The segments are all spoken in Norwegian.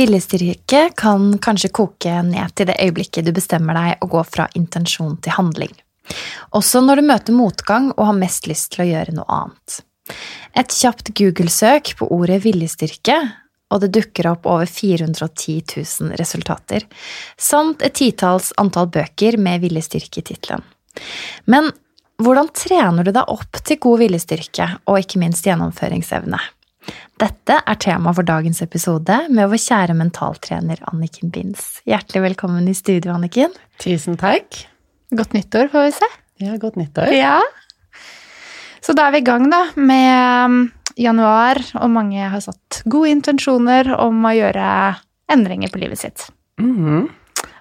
Viljestyrke kan kanskje koke ned til det øyeblikket du bestemmer deg å gå fra intensjon til handling. Også når du møter motgang og har mest lyst til å gjøre noe annet. Et kjapt Google-søk på ordet viljestyrke, og det dukker opp over 410 000 resultater, samt et titalls antall bøker med viljestyrke i tittelen. Men hvordan trener du deg opp til god viljestyrke, og ikke minst gjennomføringsevne? Dette er tema for dagens episode med vår kjære mentaltrener Anniken Binds. Hjertelig velkommen i studio, Anniken. Tusen takk. Godt nyttår, får vi se. Ja, godt nyttår. Ja. Så da er vi i gang, da, med um, januar, og mange har satt gode intensjoner om å gjøre endringer på livet sitt. Mhm.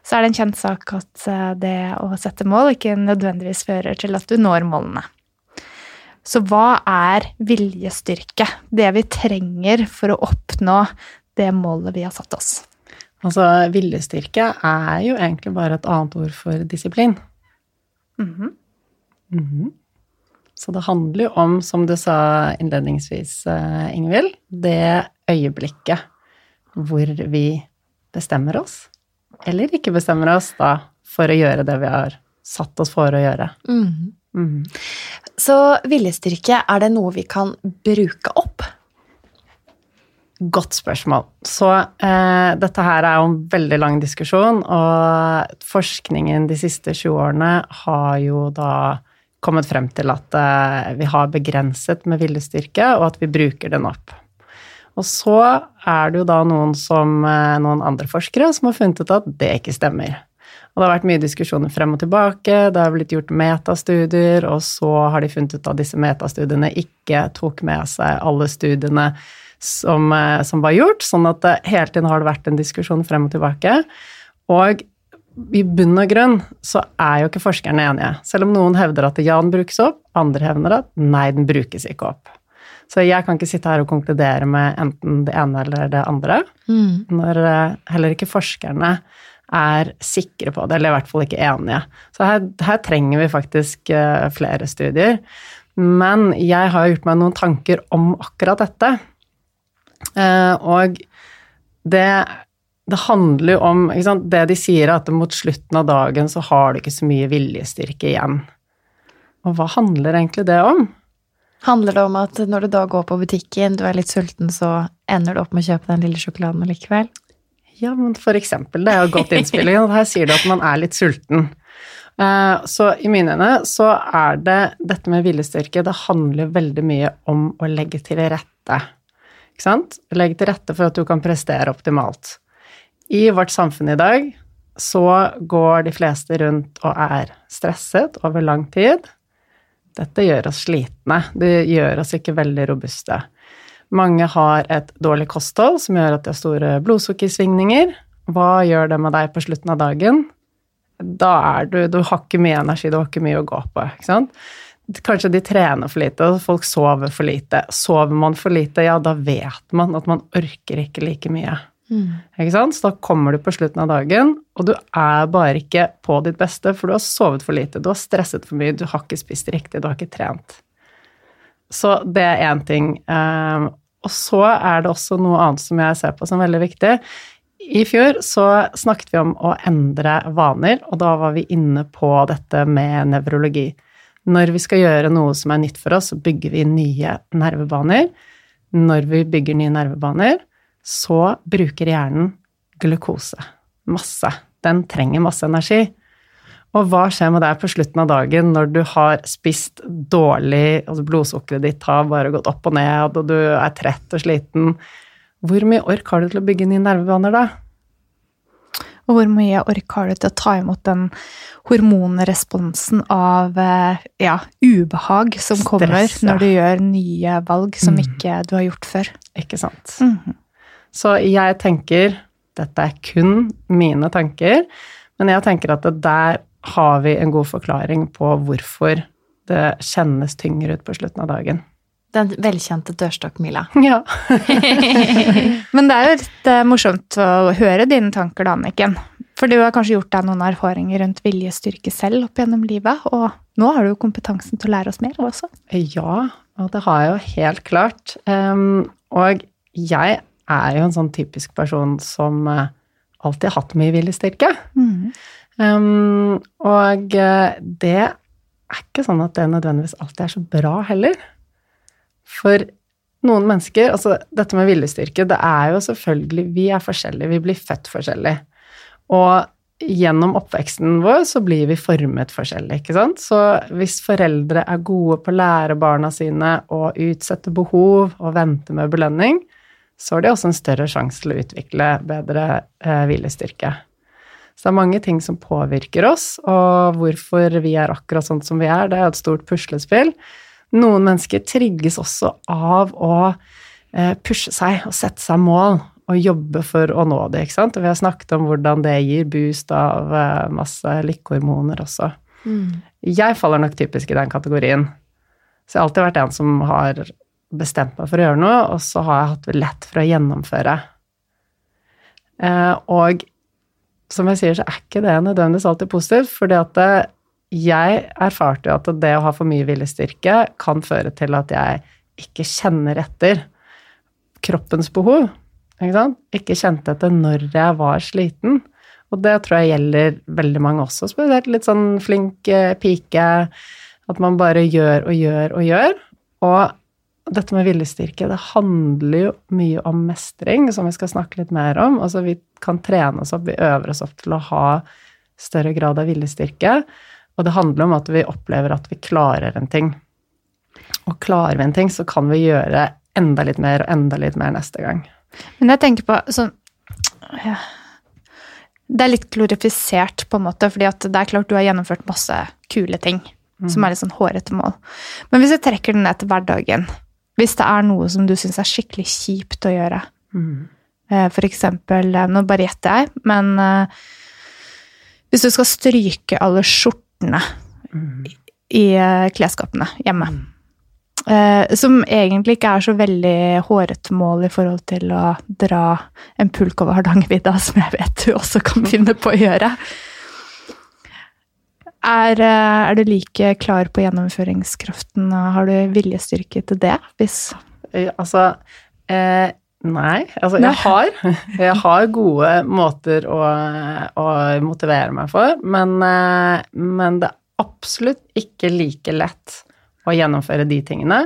Så er det en kjent sak at uh, det å sette mål ikke nødvendigvis fører til at du når målene. Så hva er viljestyrke? Det vi trenger for å oppnå det målet vi har satt oss. Altså, viljestyrke er jo egentlig bare et annet ord for disiplin. Mhm. Mhm. Så det handler jo om, som du sa innledningsvis, eh, Ingvild, det øyeblikket hvor vi bestemmer oss, eller ikke bestemmer oss, da, for å gjøre det vi har satt oss for å gjøre. Mhm. Mhm. Så viljestyrke, er det noe vi kan bruke opp? Godt spørsmål. Så eh, dette her er jo en veldig lang diskusjon, og forskningen de siste 20 årene har jo da kommet frem til at eh, vi har begrenset med viljestyrke, og at vi bruker den opp. Og så er det jo da noen, som, eh, noen andre forskere som har funnet ut at det ikke stemmer. Og det har vært mye diskusjoner frem og tilbake, det har blitt gjort metastudier, og så har de funnet ut at disse metastudiene ikke tok med seg alle studiene som, eh, som var gjort, sånn at det, hele tiden har det vært en diskusjon frem og tilbake. Og i bunn og grunn så er jo ikke forskerne enige. Selv om noen hevder at ja, den brukes opp, andre hevder at nei, den brukes ikke opp. Så jeg kan ikke sitte her og konkludere med enten det ene eller det andre, Mm. når eh, heller ikke forskerne er sikre på det, eller i hvert fall ikke enige. Så her, her trenger vi faktisk eh, flere studier. Men jeg har gjort meg noen tanker om akkurat dette. Eh, og det, det handler jo om ikke sant? Det de sier, er at mot slutten av dagen så har du ikke så mye viljestyrke igjen. Og hva handler egentlig det om? Handler det om at når du da går på butikken, du er litt sulten, så ender du opp med å kjøpe den lille sjokoladen likevel? Ja, men for eksempel, det er jo et godt innspill. Her sier du at man er litt sulten. Eh, Så i mine øyne så er det dette med viljestyrke, det handler veldig mye om å legge til rette. Ikke sant? Legge til rette for at du kan prestere optimalt. I vårt samfunn i dag så går de fleste rundt og er stresset over lang tid. Dette gjør oss slitne. Det gjør oss ikke veldig robuste. Mange har et dårlig kosthold som gjør at de har store blodsukkersvingninger. Hva gjør det med deg på slutten av dagen? Da er du Du har ikke mye energi, du har ikke mye å gå på. ikke sant? Kanskje de trener for lite, og folk sover for lite. Sover man for lite, ja, da vet man at man orker ikke like mye. Ikke sant? Så da kommer du på slutten av dagen, og du er bare ikke på ditt beste, for du har sovet for lite, du har stresset for mye, du har ikke spist riktig, du har ikke trent. Så det er én ting. Um, og så er det også noe annet som jeg ser på som veldig viktig. I fjor så snakket vi om å endre vaner, og da var vi inne på dette med nevrologi. Når vi skal gjøre noe som er nytt for oss, så bygger vi nye nervebaner. Når vi bygger nye nervebaner, så bruker hjernen glukose. Masse. Den trenger masse energi. Og hva skjer med deg på slutten av dagen når du har spist dårlig, altså blodsukkeret ditt har bare gått opp og ned, og du er trett og sliten? Hvor mye ork har du til å bygge nye nervebaner da? Og hvor mye ork har du til å ta imot den hormonresponsen av eh, ja, ubehag som kommer Stress, kommer når du gjør nye valg som Mm. ikke du har gjort før? Ikke sant? Mm. Så jeg tenker dette er kun mine tanker, men jeg tenker at det der har vi en god forklaring på hvorfor det kjennes tyngre ut på slutten av dagen. Den velkjente dørstokkmila. Ja. Men det er jo litt eh, morsomt å høre dine tanker da, Anniken. For du har kanskje gjort deg noen erfaringer rundt viljestyrke selv opp gjennom livet, og nå har du jo kompetansen til å lære oss mer også. Ja, og det har jeg jo helt klart. Og jeg er jo en sånn typisk person som uh, alltid har hatt mye viljestyrke. Mm. Um, og uh, det er ikke sånn at det nødvendigvis alltid er så bra heller. For noen mennesker Altså, dette med viljestyrke, det er jo selvfølgelig Vi er forskjellige, vi blir født forskjellig. Og gjennom oppveksten vår så blir vi formet forskjellig, ikke sant. Så hvis foreldre er gode på å lære barna sine å utsette behov og vente med belønning, så har de også en større sjanse til å utvikle bedre eh, viljestyrke. Så det er mange ting som påvirker oss, og hvorfor vi er akkurat sånn som vi er, det er et stort puslespill. Noen mennesker trigges også av å eh, pushe seg og sette seg mål og jobbe for å nå det, ikke sant. Og vi har snakket om hvordan det gir boost av eh, masse lykkehormoner også. Mm. Jeg faller nok typisk i den kategorien. Så jeg har alltid vært en som har bestemt meg for å gjøre noe, og så har jeg hatt det lett for å gjennomføre. Eh, og som jeg sier, så er ikke det nødvendigvis alltid positivt, fordi at jeg erfarte jo at det å ha for mye viljestyrke kan føre til at jeg ikke kjenner etter kroppens behov. Ikke? Ikke kjente etter når jeg var sliten. Og det tror jeg gjelder veldig mange også, spesielt litt sånn flink eh, pike. At man bare gjør og gjør og gjør. Og dette med viljestyrke, det handler jo mye om mestring, som vi skal snakke litt mer om. Altså vi kan trene oss opp, vi øver oss opp til å ha større grad av viljestyrke. Og det handler om at vi opplever at vi klarer en ting. Og klarer vi en ting, så kan vi gjøre enda litt mer og enda litt mer neste gang. Men jeg tenker på sånn ja. Det er litt glorifisert, på en måte, fordi at det er klart du har gjennomført masse kule ting som er litt sånn hårete mål. Men hvis jeg trekker den ned til hverdagen, hvis det er noe som du syns er skikkelig kjipt å gjøre, Mm. for eksempel eh, Nå bare gjetter jeg, men eh, hvis du skal stryke alle skjortene i eh, klesskapene hjemme eh, Som egentlig ikke er så veldig hårete mål i forhold til å dra en pulk over Hardangervidda, som jeg vet du også kan finne på å gjøre. Er, eh, er du like klar på gjennomføringskraften? Har du viljestyrke til det? Hvis Eh, Altså eh, Nei. Altså, Nei. jeg har, jeg har gode måter å, å motivere meg for, men, eh, men det er absolutt ikke like lett å gjennomføre de tingene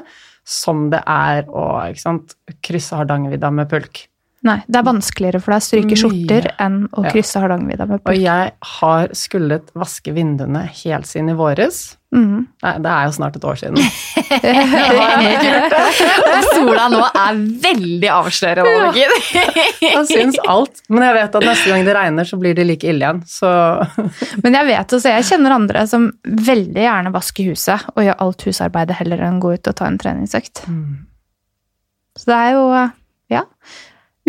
som det er å sant, krysse Hardangervidda med pulk. Nei, det er vanskeligere for deg å stryke Mye. skjorter enn å Ja. krysse Hardangervidda med Og jeg har skullet vaske vinduene helt siden i våres. Mm. Nei, det er jo snart et år siden. Og sola nå er veldig avslørende, Anniken. Jeg syns alt. Men jeg vet at neste gang det regner, så blir det like ille igjen. Så Men jeg vet også, jeg kjenner andre som veldig gjerne vasker huset og gjør alt husarbeidet heller enn å gå ut og ta en treningsøkt. Så det er jo, ja,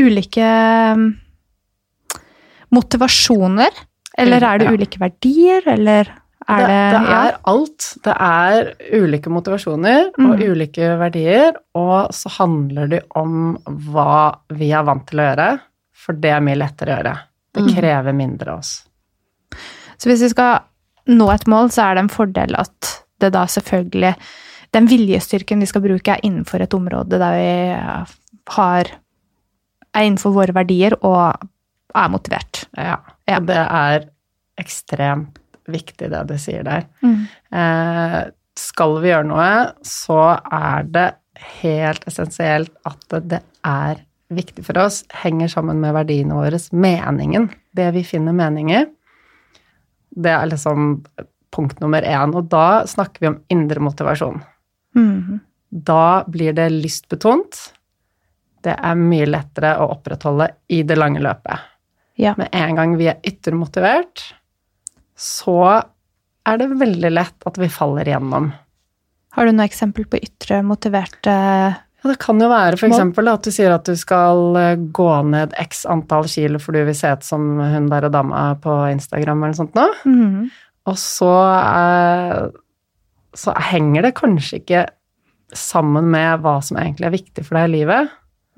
ulike mm, motivasjoner. Eller er det Ja. ulike verdier, eller er det, det, det ja. er alt. Det er ulike motivasjoner og Mm. ulike verdier, og så handler det om hva vi er vant til å gjøre, for det er mye lettere å gjøre. Det Mm. krever mindre av oss. Så hvis vi skal nå et mål, så er det en fordel at det da selvfølgelig Den viljestyrken vi skal bruke, er innenfor et område der vi har Er innenfor våre verdier og er motivert. Ja. Ja. Det er ekstremt viktig, det du sier der. Eh, skal vi gjøre noe, så er det helt essensielt at det, det er viktig for oss, henger sammen med verdiene våre, meningen, det vi finner mening i. Det er liksom punkt nummer én, og da snakker vi om indre motivasjon. Mm. Da blir det lystbetont. Det er mye lettere å opprettholde i det lange løpet. Ja. Med en gang vi er yttermotivert, så er det veldig lett at vi faller igjennom. Har du noe eksempel på ytre motiverte Ja, det kan jo være f.eks. at du sier at du skal eh, gå ned x antall kilo for du vil se ut som hun der dama på Instagram eller noe sånt nå. Mhm. Og så, eh, så henger det kanskje ikke sammen med hva som egentlig er viktig for deg i livet.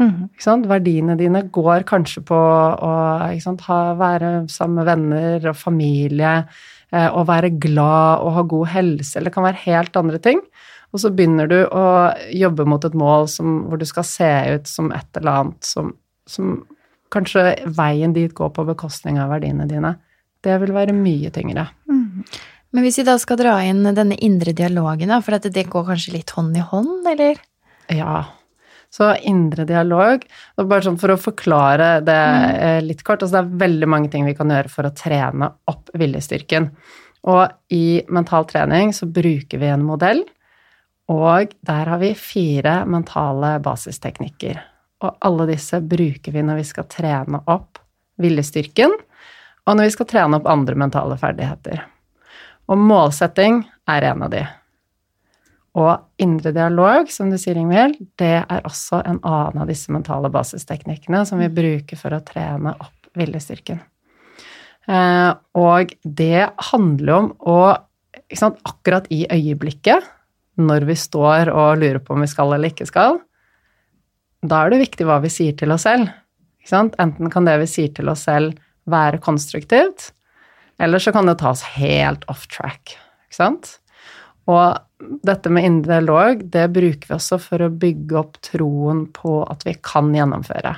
Ikke sant? Verdiene dine går kanskje på å ikke sant? Ha, være sammen med venner og familie, eh, og være glad og ha god helse, eller det kan være helt andre ting. Og så begynner du å jobbe mot et mål som, hvor du skal se ut som et eller annet som, som kanskje veien dit går på bekostning av verdiene dine. Det vil være mye tyngre. Mm. Men hvis vi da skal dra inn denne indre dialogen, da, for at det går kanskje litt hånd i hånd, eller? Ja. Så indre dialog og Bare sånn for å forklare det eh, litt kort. Altså det er veldig mange ting vi kan gjøre for å trene opp viljestyrken. Og i mental trening så bruker vi en modell, og der har vi fire mentale basisteknikker. Og alle disse bruker vi når vi skal trene opp viljestyrken, og når vi skal trene opp andre mentale ferdigheter. Og målsetting er en av de. Og indre dialog, som du sier, Ingvild, det er også en annen av disse mentale basisteknikkene som vi bruker for å trene opp viljestyrken. Eh, og det handler om å ikke sant, Akkurat i øyeblikket, når vi står og lurer på om vi skal eller ikke skal, da er det viktig hva vi sier til oss selv. Enten kan det vi sier til oss selv, være konstruktivt, eller så kan det tas helt off track. Ikke sant? Og dette med indre dialog, det bruker vi også for å bygge opp troen på at vi kan gjennomføre.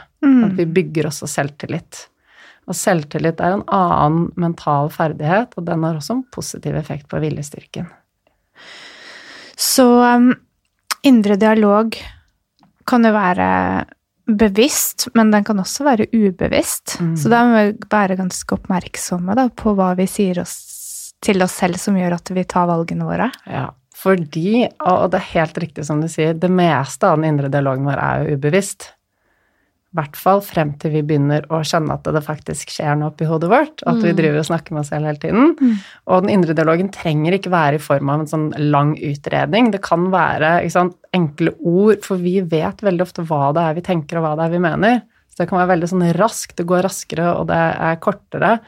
At vi bygger også selvtillit. Og selvtillit er en annen mental ferdighet, og den har også en positiv effekt på viljestyrken. Så um, indre dialog kan jo være bevisst, men den kan også være ubevisst. Mm. Så da må vi være ganske oppmerksomme da, på hva vi sier oss, til oss selv som gjør at vi tar valgene våre. Ja, fordi, og det er helt riktig som du sier, det meste av den indre dialogen vår er jo ubevisst. I hvert fall frem til vi begynner å skjønne at det faktisk skjer noe oppi hodet vårt, at vi driver og snakker med oss selv hele tiden. Og den indre dialogen trenger ikke være i form av en sånn lang utredning. Det kan være sant, enkle ord, for vi vet veldig ofte hva det er vi tenker, og hva det er vi mener. Så det kan være veldig sånn raskt, det går raskere, og det er kortere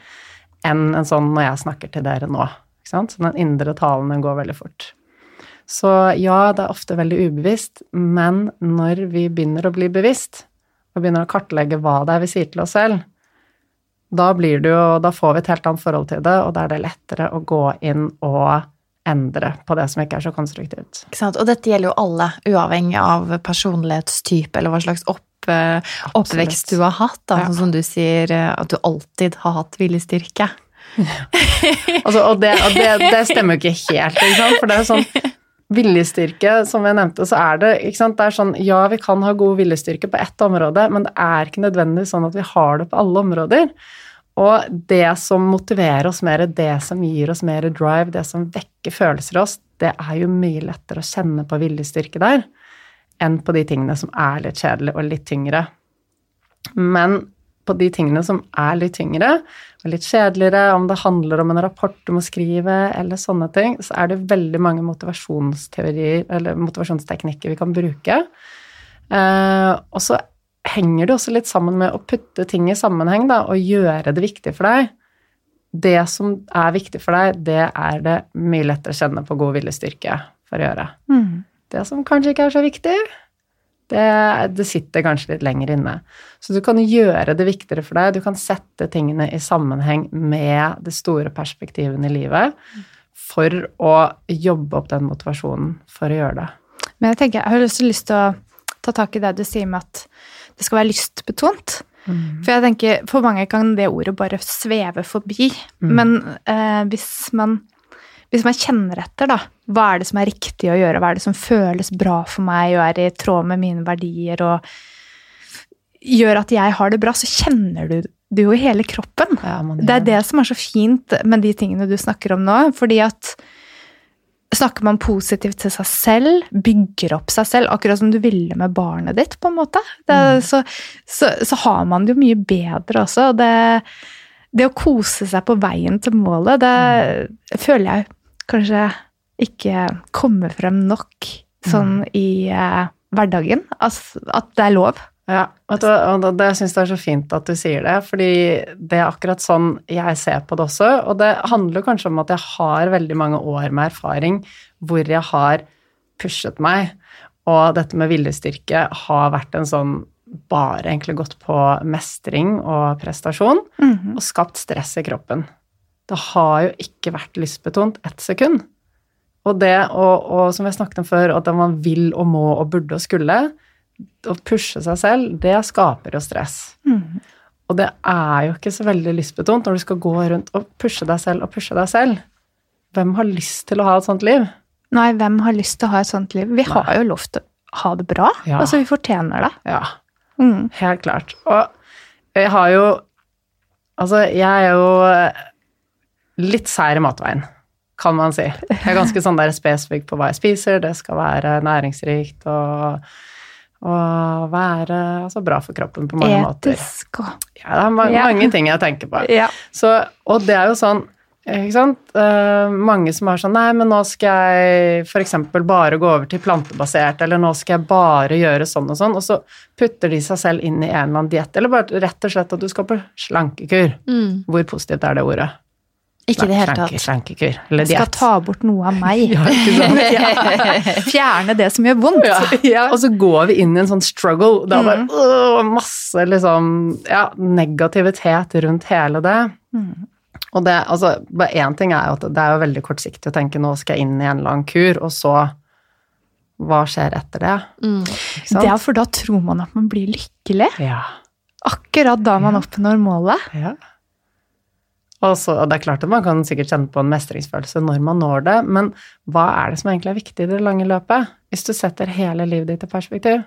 enn en sånn når jeg snakker til dere nå. Så den indre talen den går veldig fort. Så ja, det er ofte veldig ubevisst, men når vi begynner å bli bevisst, og begynner å kartlegge hva det er vi sier til oss selv, da blir det jo, da får vi et helt annet forhold til det, og da er det lettere å gå inn og endre på det som ikke er så konstruktivt. Ikke sant? Og dette gjelder jo alle, uavhengig av personlighetstype eller hva slags opp, eh, oppvekst du har hatt. Da. Ja. Sånn som du sier eh, at du alltid har hatt viljestyrke. Altså, og det, og det, det stemmer jo ikke helt, ikke sant? for det er sånn viljestyrke, som jeg nevnte, så er det ikke sant, det er sånn, ja, vi kan ha god viljestyrke på ett område, men det er ikke nødvendigvis sånn at vi har det på alle områder. Og det som motiverer oss mer, det som gir oss mer drive, det som vekker følelser i oss, det er jo mye lettere å kjenne på viljestyrke der enn på de tingene som er litt kjedelige og litt tyngre. Men på de tingene som er litt tyngre litt kjedeligere, om det handler om en rapport du må skrive, eller sånne ting, så er det veldig mange motivasjonsteorier eller motivasjonsteknikker vi kan bruke. Eh, og så henger det også litt sammen med å putte ting i sammenheng da, og gjøre det viktig for deg. Det som er viktig for deg, det er det mye lettere å kjenne på god viljestyrke for å gjøre. Det som kanskje ikke er så viktig, det, det sitter kanskje litt lenger inne. Så du kan gjøre det viktigere for deg. Du kan sette tingene i sammenheng med de store perspektivene i livet for å jobbe opp den motivasjonen for å gjøre det. Men jeg tenker, jeg har også lyst til å ta tak i det du sier med at det skal være lystbetont. For jeg tenker, for mange kan det ordet bare sveve forbi. Men eh, hvis, man, hvis man kjenner etter, da, hva er det som er riktig å gjøre, hva er det som føles bra for meg og er i tråd med mine verdier og gjør at jeg har det bra, så kjenner du det jo i hele kroppen. Ja, Det er det som er så fint med de tingene du snakker om nå, fordi at snakker man positivt til seg selv, bygger opp seg selv, akkurat som du ville med barnet ditt, på en måte, det, så, så, så har man det jo mye bedre også. og Det, det å kose seg på veien til målet, det føler jeg kanskje ikke kommer frem nok sånn i, eh, hverdagen. Altså, at det er lov. Ja, og det, jeg syns jeg er så fint at du sier det, fordi det er akkurat sånn jeg ser på det også. Og det handler kanskje om at jeg har veldig mange år med erfaring hvor jeg har pushet meg, og dette med viljestyrke har vært en sånn bare egentlig gått på mestring og prestasjon, Mhm. og skapt stress i kroppen. Det har jo ikke vært lystbetont ett sekund. Og det, og, og som jeg snakket om før, at man vil og må og burde og skulle, å pushe seg selv, det skaper jo stress. Mm. Og det er jo ikke så veldig lystbetont når du skal gå rundt og pushe deg selv og pushe deg selv. Hvem har lyst til å ha et sånt liv? Nei, hvem har lyst til å ha et sånt liv? Vi har jo lov til å ha det bra. Ja. Altså, vi fortjener det. Ja, Mm. helt klart. Og jeg har jo Altså, jeg er jo litt sær i matveien, kan man si. Jeg er ganske sånn der spesifikk på hva jeg spiser. Det skal være næringsrikt og, og være altså, bra for kroppen på mange måter. Etisk og Ja, det er mange, Ja. mange ting jeg tenker på. Ja. Så, og det er jo sånn ikke sant? Uh, mange som har sånn Nei, men nå skal jeg f.eks. bare gå over til plantebasert, eller nå skal jeg bare gjøre sånn og sånn, og så putter de seg selv inn i en eller annen diett, eller bare rett og slett at du skal på slankekur. Mm. Hvor positivt er det ordet? Ikke i det hele tatt. Slankekur, eller Skal ta bort noe av meg. Ja, ikke sant? Fjerne det som gjør vondt. Ja. Og så går vi inn i en sånn struggle. Det er bare øh, masse liksom, ja, negativitet rundt hele det. Mm. Og det, altså, bare én ting er jo at det er jo veldig kortsiktig å tenke nå skal jeg inn i en eller annen kur, og så Hva skjer etter det? Mm. Det er for da tror man at man blir lykkelig. Ja. Akkurat da man oppnår målet. ja. Og, så, og det er klart at man kan sikkert kjenne på en mestringsfølelse når man når det, men hva er det som egentlig er viktig i det lange løpet? Hvis du setter hele livet ditt i perspektiv?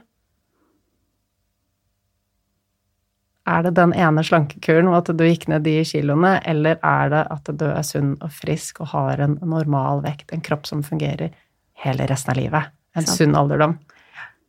Er det den ene slankekuren og at du gikk ned de kiloene, eller er det at du er sunn og frisk og har en normal vekt, en kropp som fungerer hele resten av livet? En sunn alderdom.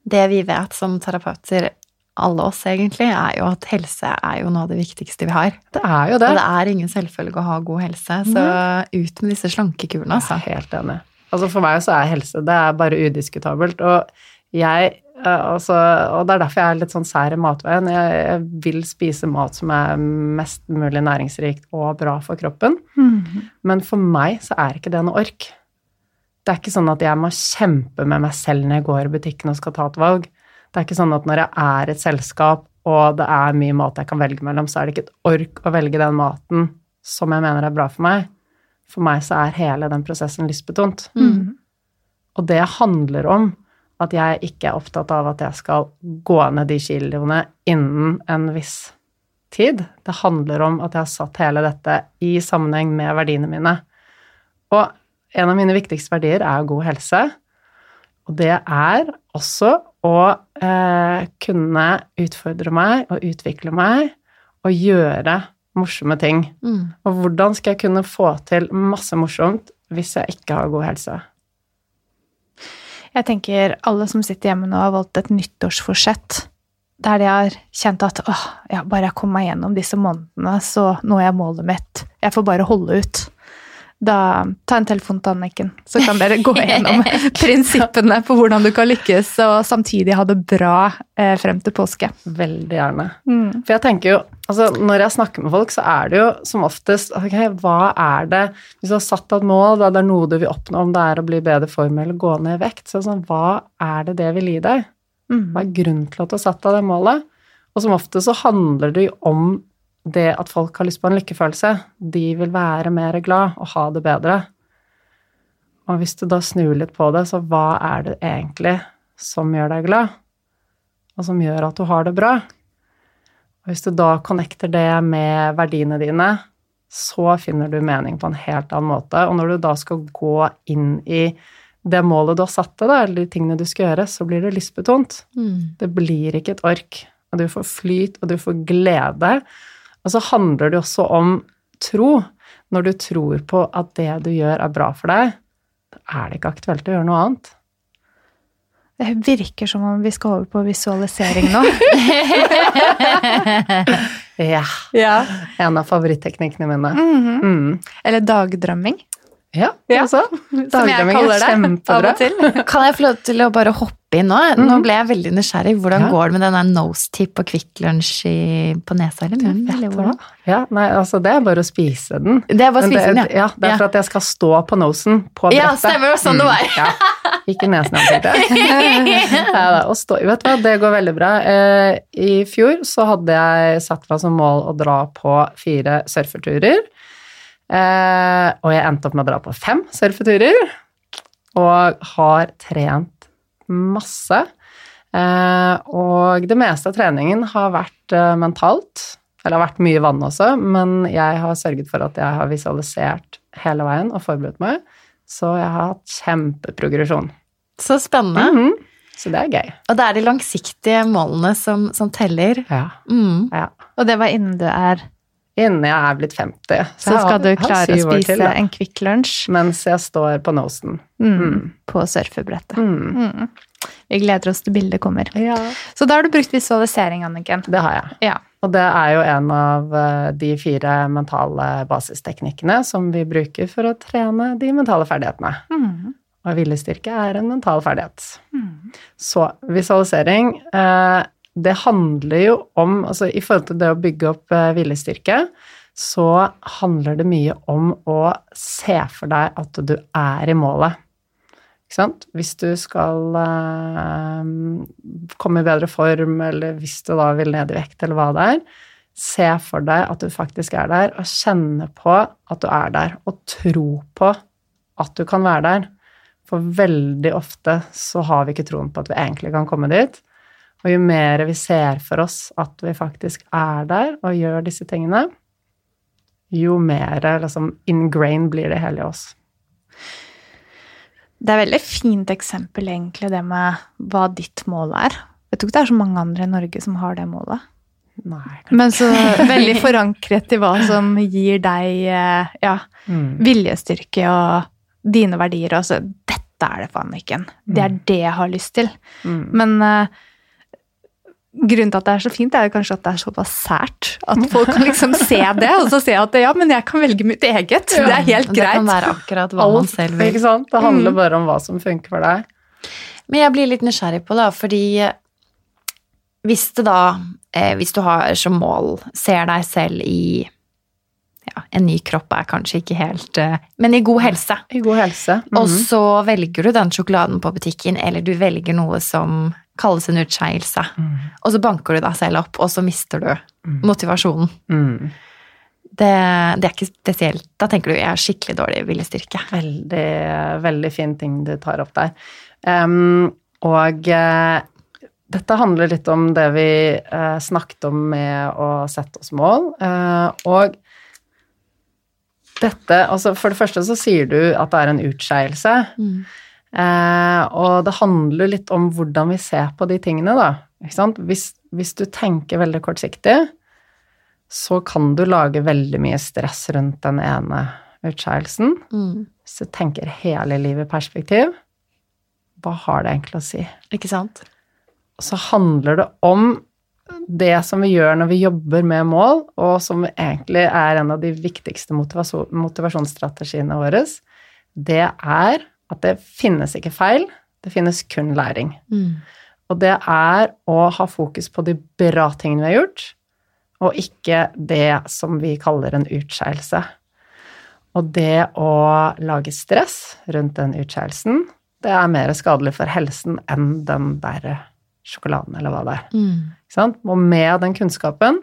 Det vi vet som terapeuter, alle oss egentlig, er jo at helse er jo noe av det viktigste vi har. Det er jo det. Og det er ingen selvfølge å ha god helse, så ut med disse slankekurene, altså. Jeg er helt enig. Altså For meg så er helse det er bare udiskutabelt. Og jeg eh, altså, og det er derfor jeg er litt sånn sær i matveien. Jeg, jeg vil spise mat som er mest mulig næringsrikt og bra for kroppen. Mm. Men for meg så er ikke det noe ork. Det er ikke sånn at jeg må kjempe med meg selv når jeg går i butikken og skal ta et valg. Det er ikke sånn at når jeg er et selskap og det er mye mat jeg kan velge mellom, så er det ikke et ork å velge den maten som jeg mener er bra for meg. For meg så er hele den prosessen lystbetont. Mm. Og det handler om at jeg ikke er opptatt av at jeg skal gå ned de kiloene innen en viss tid. Det handler om at jeg har satt hele dette i sammenheng med verdiene mine. Og en av mine viktigste verdier er god helse. Og det er også å eh, kunne utfordre meg og utvikle meg og gjøre morsomme ting. Mm. Og hvordan skal jeg kunne få til masse morsomt hvis jeg ikke har god helse? Jeg tenker alle som sitter hjemme nå, har valgt et nyttårsforsett. Der de har kjent at åh, ja, bare jeg kommer meg gjennom disse månedene, så når jeg målet mitt. Jeg får bare holde ut. Da, ta en telefon til Anniken, så kan dere gå gjennom prinsippene på hvordan du kan lykkes, og samtidig ha det bra eh, frem til påske. Veldig gjerne. Mm. For jeg tenker jo, altså når jeg snakker med folk, så er det jo som oftest ok, hva er det Hvis du har satt deg et mål, da det er noe du vil oppnå, om det er å bli i bedre form eller gå ned i vekt, så sånn, hva er det det vil gi deg? Mm. Hva er grunnen til at du har satt deg det målet? Og som ofte så handler det jo om det at folk har lyst på en lykkefølelse. De vil være mer glad og ha det bedre. Og hvis du da snur litt på det, så hva er det egentlig som gjør deg glad? Og som gjør at du har det bra? Og hvis du da connecter det med verdiene dine, så finner du mening på en helt annen måte. Og når du da skal gå inn i det målet du har satt deg, eller de tingene du skal gjøre, så blir det lystbetont. Mm. Det blir ikke et ork. Og du får flyt, og du får glede. Og så handler det også om tro. Når du tror på at det du gjør, er bra for deg, da er det ikke aktuelt å gjøre noe annet. Det virker som om vi skal over på visualisering nå. Ja. ja. En av favoritteknikkene mine. Mhm. Mm. Eller dagdrømming. Ja, Ja, altså. Dagdrømming er kjempebra. Kan jeg få lov til å bare hoppe inn nå? Nå ble jeg veldig nysgjerrig. Hvordan Ja. går det med den nose tip og Kvikk Lunsj på nesa eller munnen? Eller hvordan? Ja, nei, altså det er bare å spise den. Det er bare å spise den, ja. ja. det er for at jeg skal stå på nosen på brettet. Ja, stemmer, sånn det var. Mm, ja. Ikke nesen, jeg tenkte. ja, da, å stå, vet du hva, det går veldig bra. Eh, I fjor så hadde jeg satt meg som mål å dra på fire surfeturer. Eh, og jeg endte opp med å dra på fem surfeturer. Og har trent masse. Eh, og det meste av treningen har vært eh, mentalt. Eller har vært mye vann også, men jeg har sørget for at jeg har visualisert hele veien og forberedt meg. Så jeg har hatt kjempeprogresjon. Så spennende. Mhm. Så det er gøy. Og det er de langsiktige målene som, som teller. Ja. Mm. ja. Og det var innen du er Innen jeg er blitt 50. Så så skal har- du klare å spise til, en Kvikk Lunsj Mens jeg står på nosen. mm, Mm. på surfebrettet. Mm. Mm. Vi gleder oss til bildet kommer. Ja. Så da har du brukt visualisering, Anniken. Det har jeg. Ja. Og det er jo en av eh, de fire mentale basisteknikkene som vi bruker for å trene de mentale ferdighetene. Mm. Og viljestyrke er en mental ferdighet. Mm. Så visualisering, eh, det handler jo om Altså i forhold til det å bygge opp eh, viljestyrke, så handler det mye om å se for deg at du er i målet. Ikke sant? Hvis du skal eh, komme i bedre form, eller hvis du da vil ned i vekt, eller hva det er, se for deg at du faktisk er der, og kjenne på at du er der, og tro på at du kan være der. For veldig ofte så har vi ikke troen på at vi egentlig kan komme dit. Og jo mer vi ser for oss at vi faktisk er der og gjør disse tingene, jo mer liksom, ingrained blir det hele i oss. Det er et veldig fint eksempel, egentlig, det med hva ditt mål er. Jeg tror ikke det er så mange andre i Norge som har det målet. Nei. Men så veldig forankret i hva som gir deg eh, ja, Mm. viljestyrke og dine verdier. Og så dette er det for Anniken. Det er det jeg har lyst til. Mm. Men eh, grunnen til at det er så fint, er jo kanskje at det er såpass sært. At folk kan liksom se det, og så se at ja, men jeg kan velge mitt eget. Det er helt Det kan være akkurat hva man selv vil. ikke sant? Det handler bare om hva som funker for deg. Men jeg blir litt nysgjerrig på det, fordi hvis det da eh, Hvis du har som mål, ser deg selv i ja, En ny kropp er kanskje ikke helt eh, Men i god helse. I god helse. Og Mhm. så velger du den sjokoladen på butikken, eller du velger noe som kalles en utskeielse. Mm. Og så banker du deg selv opp, og så mister du motivasjonen. Mm. Det, det er ikke spesielt. Da tenker du jeg har skikkelig dårlig viljestyrke. Veldig, veldig fin ting du tar opp der. Um, og uh, dette handler litt om det vi uh, snakket om med å sette oss mål. Uh, og dette altså For det første så sier du at det er en utskeielse. Eh, og det handler litt om hvordan vi ser på de tingene, da. Ikke sant? Hvis, hvis du tenker veldig kortsiktig, så kan du lage veldig mye stress rundt den ene utskeielsen. Mm. Hvis du tenker hele livet i perspektiv, hva har det egentlig å si? Ikke sant? Og så handler det om det som vi gjør når vi jobber med mål, og som egentlig er en av de viktigste motivasjonsstrategiene våre, det er at det finnes ikke feil, det finnes kun læring. Mm. Og det er å ha fokus på de bra tingene vi har gjort, og ikke det som vi kaller en utskeielse. Og det å lage stress rundt den utskeielsen, det er mer skadelig for helsen enn den der sjokoladen, eller hva det er. Mm. Og med den kunnskapen,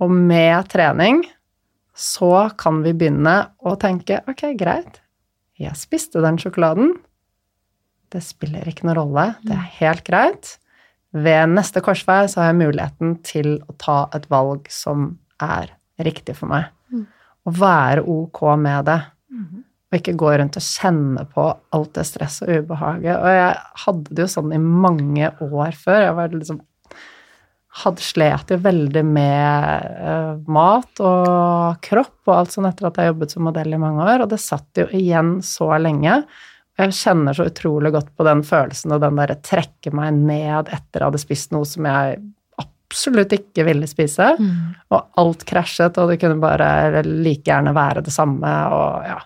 og med trening, så kan vi begynne å tenke ok, greit, jeg spiste den sjokoladen. Det spiller ikke noen rolle, det er helt greit. Ved neste korsvei så har jeg muligheten til å ta et valg som er riktig for meg. Og være ok med det. Og ikke gå rundt og kjenne på alt det stresset og ubehaget. Og jeg hadde det jo sånn i mange år før. Jeg var liksom hadde slet jo veldig med uh, mat og kropp og alt sånn etter at jeg jobbet som modell i mange år, og det satt jo igjen så lenge. Jeg kjenner så utrolig godt på den følelsen og den derre trekke meg ned etter jeg hadde spist noe som jeg absolutt ikke ville spise, Mm. og alt krasjet, og det kunne bare like gjerne være det samme, og ja.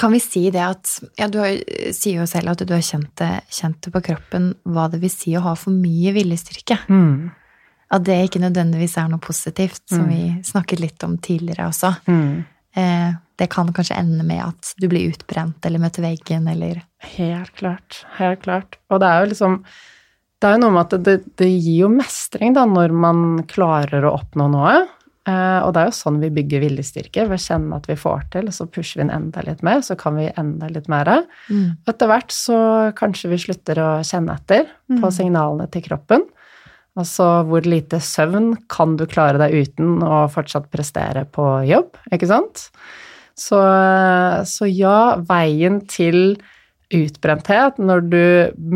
Kan vi si det at Ja, du har, sier jo selv at du har kjent det, kjent det på kroppen hva det vil si å ha for mye viljestyrke. Mm. At det ikke nødvendigvis er noe positivt, som Mm. vi snakket litt om tidligere også. Mm. Eh, det kan kanskje ende med at du blir utbrent eller møter veggen eller Helt klart. Helt klart. Og det er jo liksom Det er jo noe med at det, det gir jo mestring da, når man klarer å oppnå noe. Eh, og det er jo sånn vi bygger viljestyrke, ved å kjenne at vi får til, og så pusher vi den enda litt mer, så kan vi enda litt mer. mm. Etter hvert så kanskje vi slutter å kjenne etter på Mm. signalene til kroppen. Altså hvor lite søvn kan du klare deg uten å fortsatt prestere på jobb, ikke sant? Så, så ja, veien til utbrenthet når du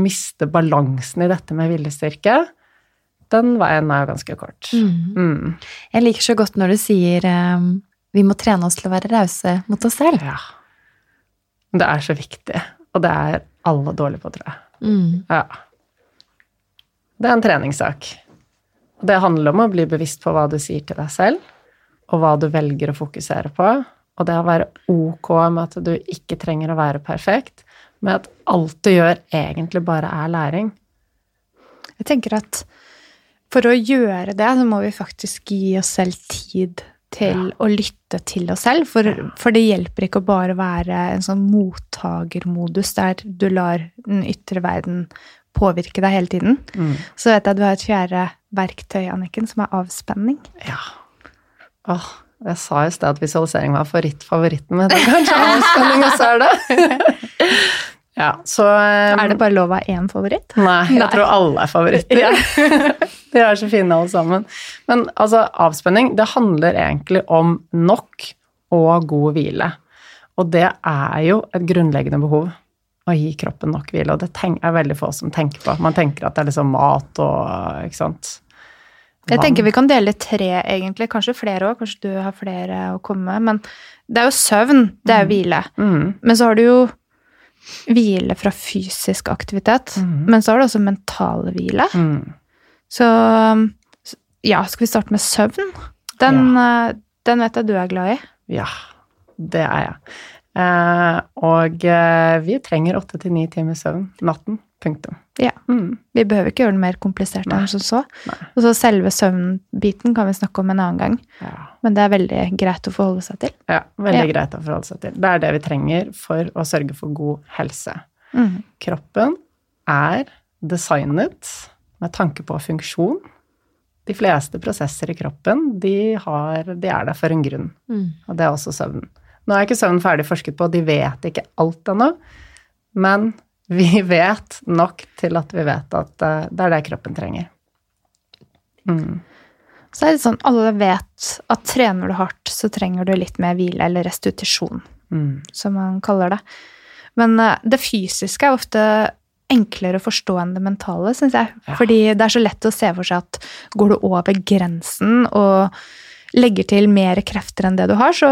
mister balansen i dette med viljestyrke, den veien er jo ganske kort. Mm. Mm. Jeg liker så godt når du sier um, vi må trene oss til å være rause mot oss selv. Ja. Det er så viktig, og det er alle dårlige på, tror jeg. Mm. Ja. Det er en treningssak. Det handler om å bli bevisst på hva du sier til deg selv, og hva du velger å fokusere på. Og det å være ok med at du ikke trenger å være perfekt, med at alt du gjør, egentlig bare er læring. Jeg tenker at for å gjøre det, så må vi faktisk gi oss selv tid til å lytte til oss selv. For, for det hjelper ikke å bare være en sånn mottagermodus der du lar den ytre verden påvirke deg hele tiden. Så vet jeg at du har et fjerde verktøy, Anniken, som er avspenning. Ja. Åh, jeg sa i sted at visualisering var favoritt-favoritten, men det er kanskje avspenning også er det. ja, så um, Er det bare lov å ha én favoritt? Nei, jeg Nei. tror alle er favoritter. De er så fine alle sammen. Men altså, avspenning, det handler egentlig om nok og god hvile. Og det er jo et grunnleggende behov å gi kroppen nok hvile, og det er veldig få som tenker på. Man tenker at det er liksom mat og ikke sant. Jeg tenker vi kan dele tre, egentlig. Kanskje flere òg. Kanskje du har flere å komme med. Men det er jo søvn. Det er jo hvile. mm. Men så har du jo hvile fra fysisk aktivitet. Mm. Men så har du også mental hvile. Mm. Så ja, skal vi starte med søvn? Den, ja. den vet jeg du er glad i. Ja, det er jeg. Eh, og eh, vi trenger åtte til ni timer søvn natten. Punktum. Ja. Mm. Vi behøver ikke gjøre det mer komplisert enn som så. Nei. Og så selve søvnbiten kan vi snakke om en annen gang. Ja. Men det er veldig greit å forholde seg til. Ja, veldig Ja. greit å forholde seg til. Det er det vi trenger for å sørge for god helse. Mm. Kroppen er designet med tanke på funksjon. De fleste prosesser i kroppen, de, har, de er der for en grunn. Mm. Og det er også søvn. Nå er ikke søvn ferdig forsket på, de vet ikke alt ennå. Men vi vet nok til at vi vet at eh, det er det kroppen trenger. Mm. Så er det sånn, alle vet at trener du hardt, så trenger du litt mer hvile, eller restitusjon, Mm. som man kaller det. Men eh, det fysiske er ofte enklere å forstå enn det mentale, syns jeg. Ja. Fordi det er så lett å se for seg at går du over grensen og legger til mer krefter enn det du har, så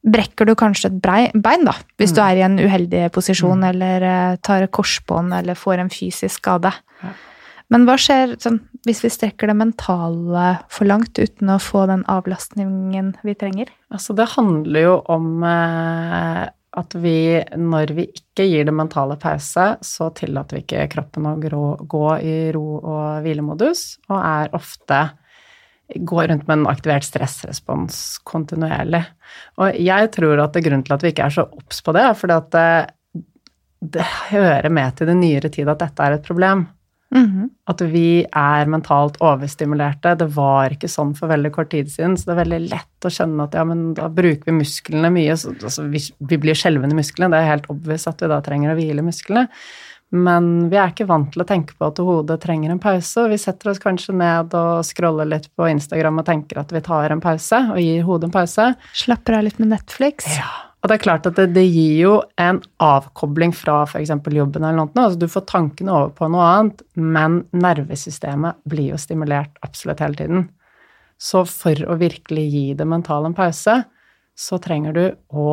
brekker du kanskje et bein, da. Hvis du er i en uheldig posisjon, eller eh, tar et korsbånd, eller får en fysisk skade. Ja. Men hva skjer sånn, hvis vi strekker det mentale for langt uten å få den avlastningen vi trenger? Altså, det handler jo om eh, at vi, når vi ikke gir det mentale pause, så tillater vi ikke kroppen å gå i ro og hvilemodus, og er ofte går rundt med en aktivert stressrespons kontinuerlig. Og jeg tror at det grunnen til at vi ikke er så obs på det, er fordi at det, det hører med til den nyere tid at dette er et problem. Mhm. At vi er mentalt overstimulerte. Det var ikke sånn for veldig kort tid siden, så det er veldig lett å skjønne at ja, men da bruker vi musklene mye. Så, altså, vi, vi blir skjelvende i musklene, det er helt obvious at vi da trenger å hvile musklene. Men vi er ikke vant til å tenke på at hodet trenger en pause. og Vi setter oss kanskje ned og scroller litt på Instagram og tenker at vi tar en pause, og gir hodet en pause. Slapper av litt med Netflix. Ja. Og det er klart at det, det gir jo en avkobling fra f.eks. jobben eller noe. Altså du får tankene over på noe annet, men nervesystemet blir jo stimulert absolutt hele tiden. Så for å virkelig gi det mentale en pause, så trenger du å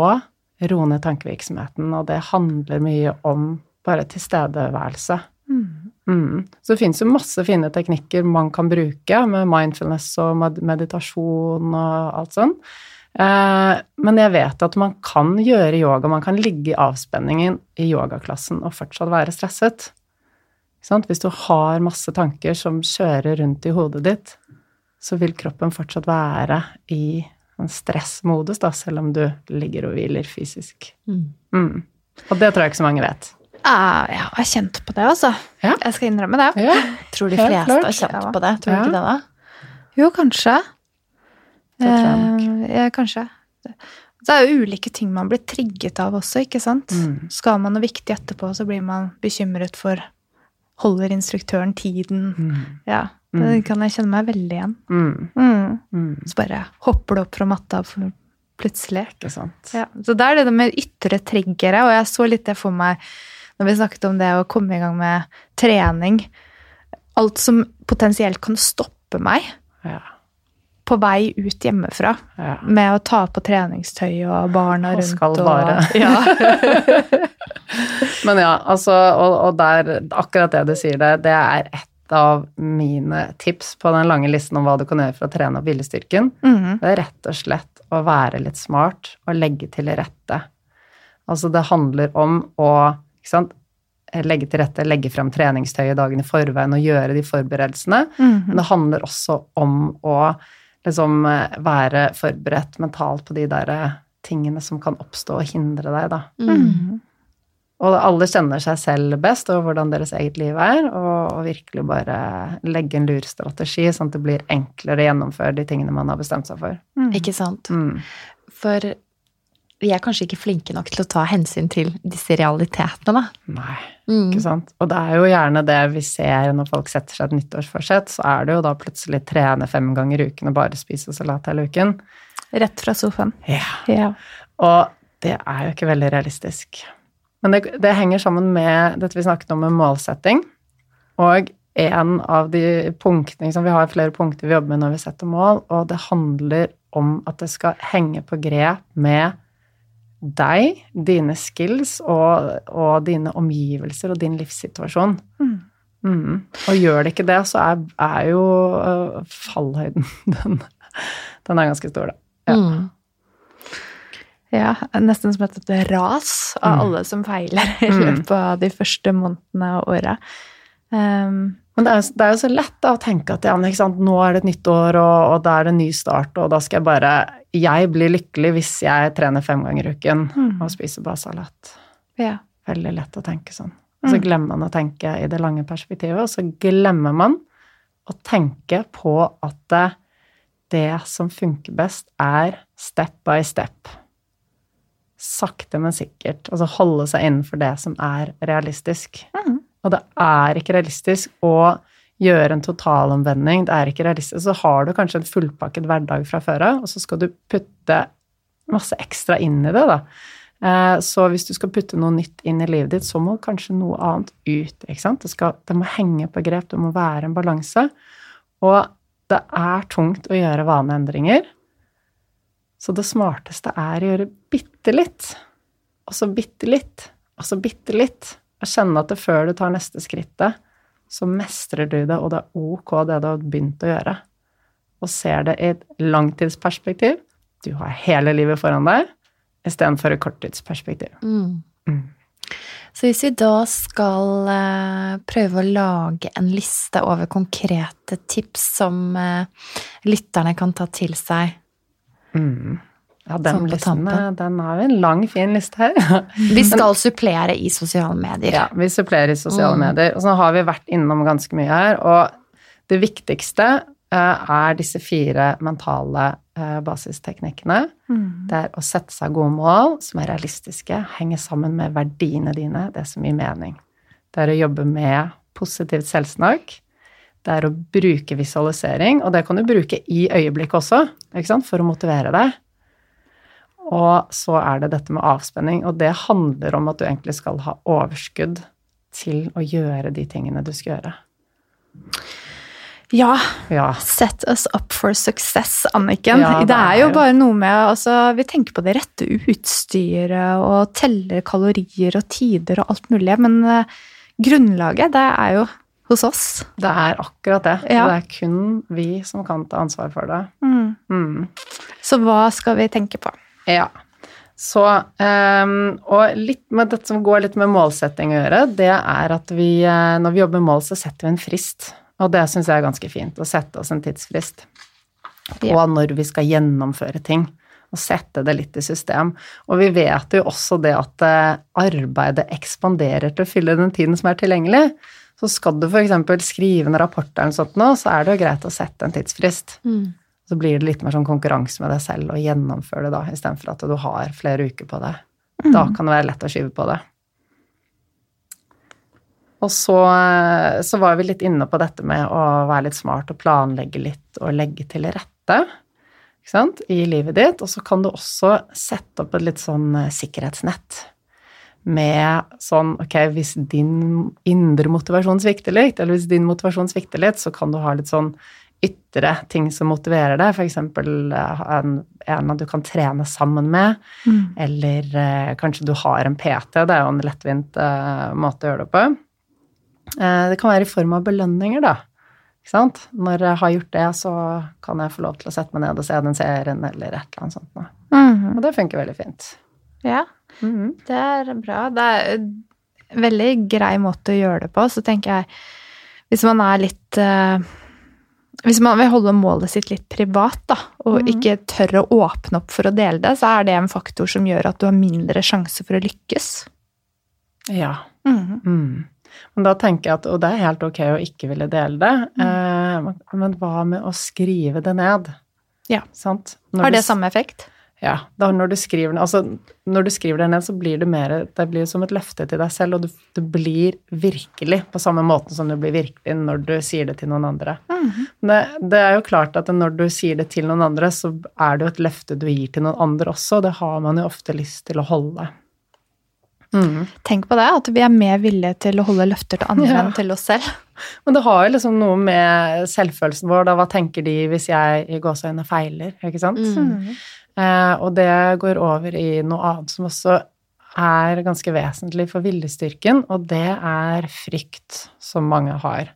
roe ned tankevirksomheten, og det handler mye om bare tilstedeværelse. Mm. Mm. Så det finnes jo masse fine teknikker man kan bruke med mindfulness og med meditasjon og alt sånn. Eh, men jeg vet at man kan gjøre yoga, man kan ligge i avspenningen i yogaklassen og fortsatt være stresset. Hvis du har masse tanker som kjører rundt i hodet ditt, så vil kroppen fortsatt være i en stressmodus, da, selv om du ligger og hviler fysisk. Mm. Mm. Og det tror jeg ikke så mange vet. Ja, jeg har kjent på det, altså. Ja. Jeg skal innrømme det. Ja, Tror de Helt fleste klart. har kjent Ja. på det. Tror du Ja. ikke det, da? Jo, kanskje. Det tror jeg nok. Eh, kanskje. Det er jo ulike ting man blir trigget av også, ikke sant? Mm. Skal man noe viktig etterpå, så blir man bekymret for Holder instruktøren tiden? Mm. Ja, det Mm. kan jeg kjenne meg veldig igjen. Mm. Mm. Mm. Så bare hopper det opp fra matta for plutselig. Ikke sant. Ja, så det er det med ytre triggere, og jeg så litt det for meg når vi snakket om det å komme i gang med trening. Alt som potensielt kan stoppe meg Ja. på vei ut hjemmefra ja. med å ta på treningstøy og barna Og rundt. skal bare. Og, ja. Men ja, altså, og, og der, akkurat det du sier det, det er et av mine tips på den lange listen om hva du kan gjøre for å trene opp viljestyrken. Mm. Det er rett og slett å være litt smart og legge til rette. Altså det handler om å legge til rette, legge frem treningstøyet dagen i forveien og gjøre de forberedelsene. Mhm. Men det handler også om å liksom være forberedt mentalt på de der eh, tingene som kan oppstå og hindre deg, da. Mhm. Og alle kjenner seg selv best og hvordan deres eget liv er, og, og virkelig bare legge en lur strategi, sånn at det blir enklere å gjennomføre de tingene man har bestemt seg for. Mm. Ikke sant? Mm. For vi er kanskje ikke flinke nok til å ta hensyn til disse realitetene, da. Nei, Mm. ikke sant. Og det er jo gjerne det vi ser når folk setter seg et nyttårsforsett, så er det jo da plutselig trene fem ganger i uken og bare spise salat hele uken. Rett fra sofaen. Ja. Ja. Og det er jo ikke veldig realistisk. Men det, det henger sammen med dette vi snakket om med målsetting. Og en av de punktene liksom, Vi har flere punkter vi jobber med når vi setter mål, og det handler om at det skal henge på grep med deg, dine skills og, og dine omgivelser og din livssituasjon. Mm. Mm. Og gjør det ikke det, så er, er jo uh, fallhøyden den, den er ganske stor, da. Ja. Mm. Ja, nesten som et ras av Mm. alle som feiler i Mm. løpet av de første månedene og året. Um, Men det er, jo- det er jo så lett da, å tenke at ja, nå er det et nytt år, og, og da er det en ny start, og da skal jeg bare Jeg blir lykkelig hvis jeg trener fem ganger i uken Mm. og spiser bare salat. ja. Veldig lett å tenke sånn. Og så Mm. glemmer man å tenke i det lange perspektivet, og så glemmer man å tenke på at det, det som funker best, er step by step. Sakte, men sikkert. Altså holde seg innenfor det som er realistisk. Mm. Og det er ikke realistisk å gjøre en totalomvending. Det er ikke realistisk. Så har du kanskje en fullpakket hverdag fra før av, og så skal du putte masse ekstra inn i det, da. Eh, Så hvis du skal putte noe nytt inn i livet ditt, så må kanskje noe annet ut. ikke sant? Det, skal, det må henge på grep, det må være en balanse. Og det er tungt å gjøre vaneendringer. Så det smarteste er å gjøre bitte litt, og så bitte litt, og så bitte litt. Og kjenne at det før du tar neste skrittet, så mestrer du det, og det er ok det du har begynt å gjøre. Og ser det i et langtidsperspektiv. Du har hele livet foran deg, istedenfor et korttidsperspektiv. Mm. Mm. Så hvis vi da skal eh, prøve å lage en liste over konkrete tips som eh, lytterne kan ta til seg Mm. Ja, den Sånn listen, den har vi en lang, fin liste her. Vi skal supplere i sosiale medier. Ja, vi supplerer i sosiale Mm. medier. Og så har vi vært innom ganske mye her. Og det viktigste eh, er disse fire mentale eh, basisteknikkene. Mm. Det er å sette seg gode mål som er realistiske, henge sammen med verdiene dine, det som gir mening. Det er å jobbe med positivt selvsnakk. Det er å bruke visualisering, og det kan du bruke i øyeblikket også, for å motivere deg. Og så er det dette med avspenning, og det handler om at du egentlig skal ha overskudd til å gjøre de tingene du skal gjøre. ja, Ja. set us up for success, Anniken. Ja, det, det er jo jo- bare noe med altså, Vi tenker på det rette utstyret og teller kalorier og tider og alt mulig, men eh, grunnlaget, det er jo hos oss. Det er akkurat det. Ja. Det er kun vi som kan ta ansvar for det. Mm. Mm. Så hva skal vi tenke på? Ja. Så, um, og litt med dette som går litt med målsetting å gjøre, det er at vi, eh, når vi jobber med mål, så setter vi en frist. Og det syns jeg er ganske fint, å sette oss en tidsfrist på Ja. når vi skal gjennomføre ting. Og sette det litt i system. Og vi vet jo også det at eh, arbeidet ekspanderer til å fylle den tiden som er tilgjengelig. Så skal du f.eks. skrive en rapport eller noe sånt nå, så er det jo greit å sette en tidsfrist. Så blir det litt mer sånn konkurranse med deg selv og gjennomføre det da, istedenfor at du har flere uker på det. Da kan det være lett å skyve på det. Og så, så var vi litt inne på dette med å være litt smart og planlegge litt og legge til rette i livet ditt. Og så kan du også sette opp et litt sånn eh, sikkerhetsnett med sånn Ok, hvis din indre motivasjon svikter litt, eller hvis din motivasjon svikter litt, så kan du ha litt sånn ytre ting som motiverer deg, f.eks. En, en du kan trene sammen med, eller eh, kanskje du har en PT, det er jo en lettvint eh, måte å gjøre det på. Eh, det kan være i form av belønninger, da. Når jeg har gjort det, så kan jeg få lov til å sette meg ned og se den serien, eller et eller annet sånt. noe. Og det funker veldig fint. Ja, det er bra. Det er en veldig grei måte å gjøre det på. Så tenker jeg, hvis man er litt eh, Hvis man vil holde målet sitt litt privat, da, og ikke tør å åpne opp for å dele det, så er det en faktor som gjør at du har mindre sjanse for å lykkes. Ja. Mm. Men da tenker jeg at, og det er helt ok å ikke ville dele det, eh, men- men hva med å skrive det ned? Ja. Sant? Når Har det du, samme effekt? Ja. Da når du skriver det, altså når du skriver det ned, så blir det mer Det blir som et løfte til deg selv, og du, du blir virkelig på samme måte som du blir virkelig når du sier det til noen andre. det, det er jo klart at når du sier det til noen andre, så er det jo et løfte du gir til noen andre også, og det har man jo ofte lyst til å holde. Mm. Tenk på det, at vi er mer villige til å holde løfter til andre Ja. enn til oss selv. Men det har jo liksom noe med selvfølelsen vår, da. Hva tenker de hvis jeg i gåseøynene feiler, ikke sant? Eh, og det går over i noe annet som også er ganske vesentlig for viljestyrken, og det er frykt som mange har.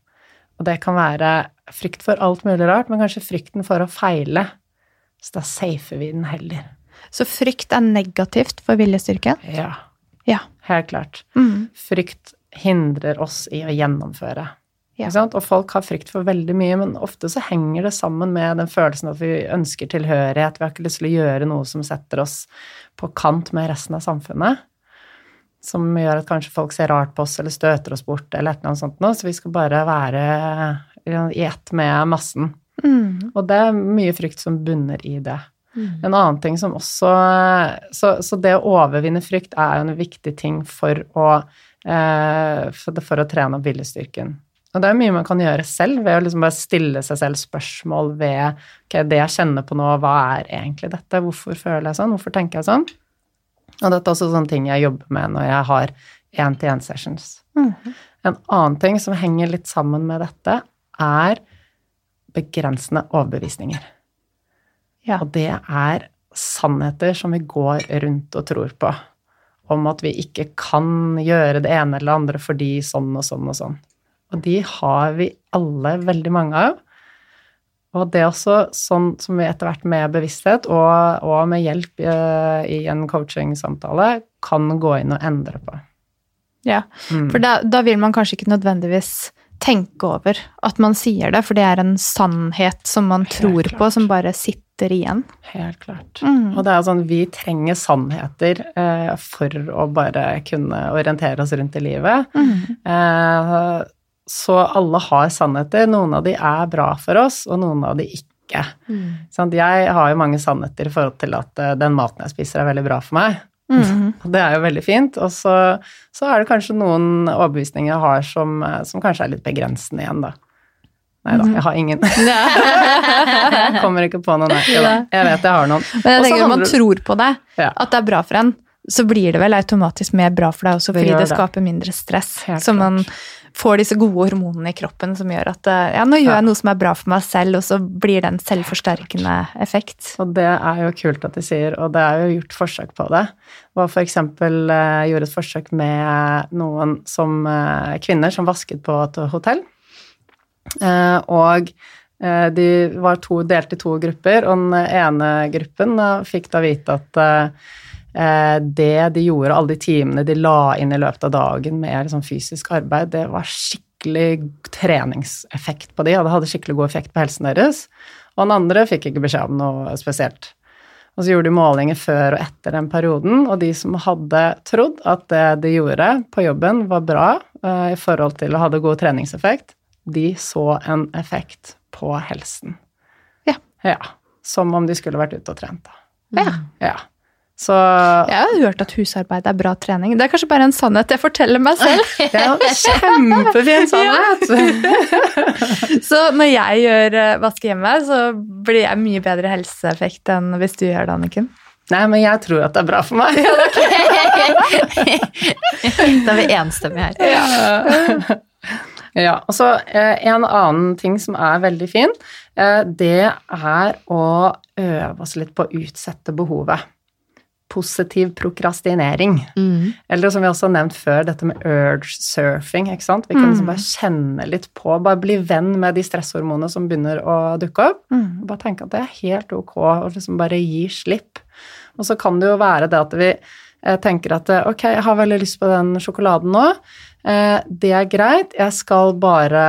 Og det kan være frykt for alt mulig rart, men kanskje frykten for å feile. Så da safer vi den heller. Så frykt er negativt for viljestyrken? Ja, Ja. helt klart. Mm. Frykt hindrer oss i å gjennomføre. Ja. Og folk har frykt for veldig mye, men ofte så henger det sammen med den følelsen at vi ønsker tilhørighet, vi har ikke lyst til å gjøre noe som setter oss på kant med resten av samfunnet. Som gjør at kanskje folk ser rart på oss eller støter oss bort eller et eller annet sånt noe, så vi skal bare være i ett med massen. Mm. Og det er mye frykt som bunner i det. En annen ting som også Så, så det å overvinne frykt er jo en viktig ting for å, eh, for, for å trene opp viljestyrken. Og det er mye man kan gjøre selv ved å liksom bare stille seg selv spørsmål ved ok, det jeg kjenner på nå, hva er egentlig dette? Hvorfor føler jeg sånn? Hvorfor tenker jeg sånn? Og dette er også sånne ting jeg jobber med når jeg har én-til-én-sessions. En annen ting som henger litt sammen med dette, er begrensende overbevisninger. Ja. Og det er sannheter som vi går rundt og tror på. Om at vi ikke kan gjøre det ene eller det andre fordi sånn og sånn og sånn. Og de har vi alle veldig mange av. Og det er også sånn som vi etter hvert med bevissthet og, og med hjelp i, i en coaching-samtale kan gå inn og endre på. Ja, Mm. for da, da vil man kanskje ikke nødvendigvis tenke over at man sier det, for det er en sannhet som man Helt tror på, som bare sitter igjen. Helt klart. Mm. Og det er sånn, vi trenger sannheter eh, for å bare kunne orientere oss rundt i livet. Eh, så alle har sannheter. Noen av de er bra for oss, og noen av de ikke. Sant? Jeg har jo mange sannheter i forhold til at eh, den maten jeg spiser er veldig bra for meg. Mm. Og det er jo veldig fint. Og så, så er det kanskje noen overbevisninger jeg har som, eh, som kanskje er litt begrensende igjen, da. Nei da, jeg har ingen. jeg kommer ikke på noen, nei. Jeg vet jeg har noen. Men jeg tenker, når man tror på det, Ja. at det er bra for en, så blir det vel automatisk mer bra for deg også, fordi det, det. skaper mindre stress. Helt så man klart. Får disse gode hormonene i kroppen som gjør at eh, ja, nå gjør jeg noe som er bra for meg selv, og så blir det en selvforsterkende effekt. Og det er jo kult at de sier, og det er jo gjort forsøk på det. Og for eksempel eh, gjorde et forsøk med noen som eh, kvinner som vasket på et hotell. Eh, og de var to, delt i to grupper, og den ene gruppen fikk da vite at det de gjorde, alle de timene de la inn i løpet av dagen med liksom, fysisk arbeid, det var skikkelig treningseffekt på de, og det hadde skikkelig god effekt på helsen deres. Og den andre fikk ikke beskjed om noe spesielt. Og så gjorde de målinger før og etter den perioden, og de som hadde trodd at det de gjorde på jobben var bra uh, i forhold til å ha god treningseffekt, de så en effekt på helsen. Ja. ja. Som om de skulle vært ute og trent. Ja. ja. Så Jeg har hørt at husarbeid er bra trening. Det er kanskje bare en sannhet jeg forteller meg selv. Det er kjempefin sannhet! så når jeg gjør vaske vask hjemme, så blir jeg mye bedre helseeffekt enn hvis du gjør det, Anniken. Nei, men jeg tror at det er bra for meg. da er vi enstemmige her. Ja. ja. Og så eh, en annen ting som er veldig fin, eh, det er å øve oss litt på å utsette behovet positiv prokrastinering. Mm. Eller som vi også har nevnt før, dette med urge surfing. ikke sant? Vi kan liksom bare kjenne litt på, bare bli venn med de stresshormonene som begynner å dukke opp. Mm. Bare tenke at det er helt ok å liksom bare gi slipp. Og så kan det jo være det at vi eh, tenker at eh, ok, jeg har veldig lyst på den sjokoladen nå. Eh, det er greit, jeg skal bare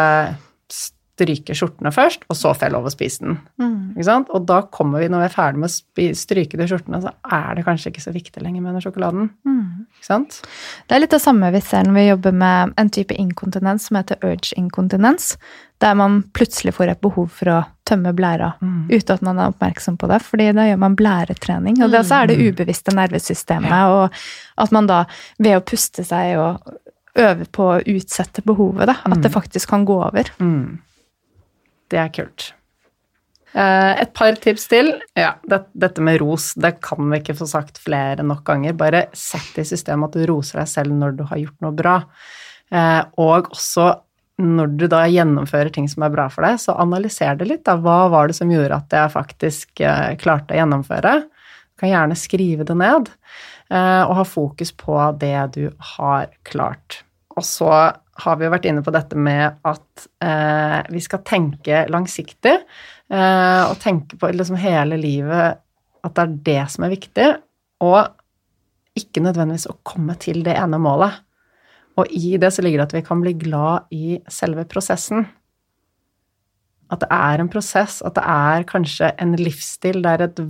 stryke skjortene først, og så får jeg lov å spise den. Mm. Og da kommer vi, når vi er ferdig med å stryke de skjortene, så er det kanskje ikke så viktig lenger med den sjokoladen. Mm. Det er litt det samme vi ser når vi jobber med en type inkontinens som heter urge inkontinens, der man plutselig får et behov for å tømme blæra mm. uten at man er oppmerksom på det, fordi da gjør man blæretrening. Og det, så er det mm. ubevisste nervesystemet, ja. og at man da ved å puste seg og øve på å utsette behovet, da, at det mm. faktisk kan gå over. Mm. Det er kult. Eh, et par tips til. Ja, dette med ros, det kan vi ikke få sagt flere nok ganger. Bare sett i systemet at du roser deg selv når du har gjort noe bra. Eh, og også når du da gjennomfører ting som er bra for deg, så analyser det litt. Da. Hva var det som gjorde at jeg faktisk eh, klarte å gjennomføre? Du kan gjerne skrive det ned, og ha fokus på det du har klart. Og så har vi jo vært inne på dette med at eh, vi skal tenke langsiktig, eh, og tenke på liksom hele livet at det er det som er viktig, og ikke nødvendigvis å komme til det ene målet. Og i det så ligger det at vi kan bli glad i selve prosessen. At det er en prosess, at det er kanskje en livsstil, det er et,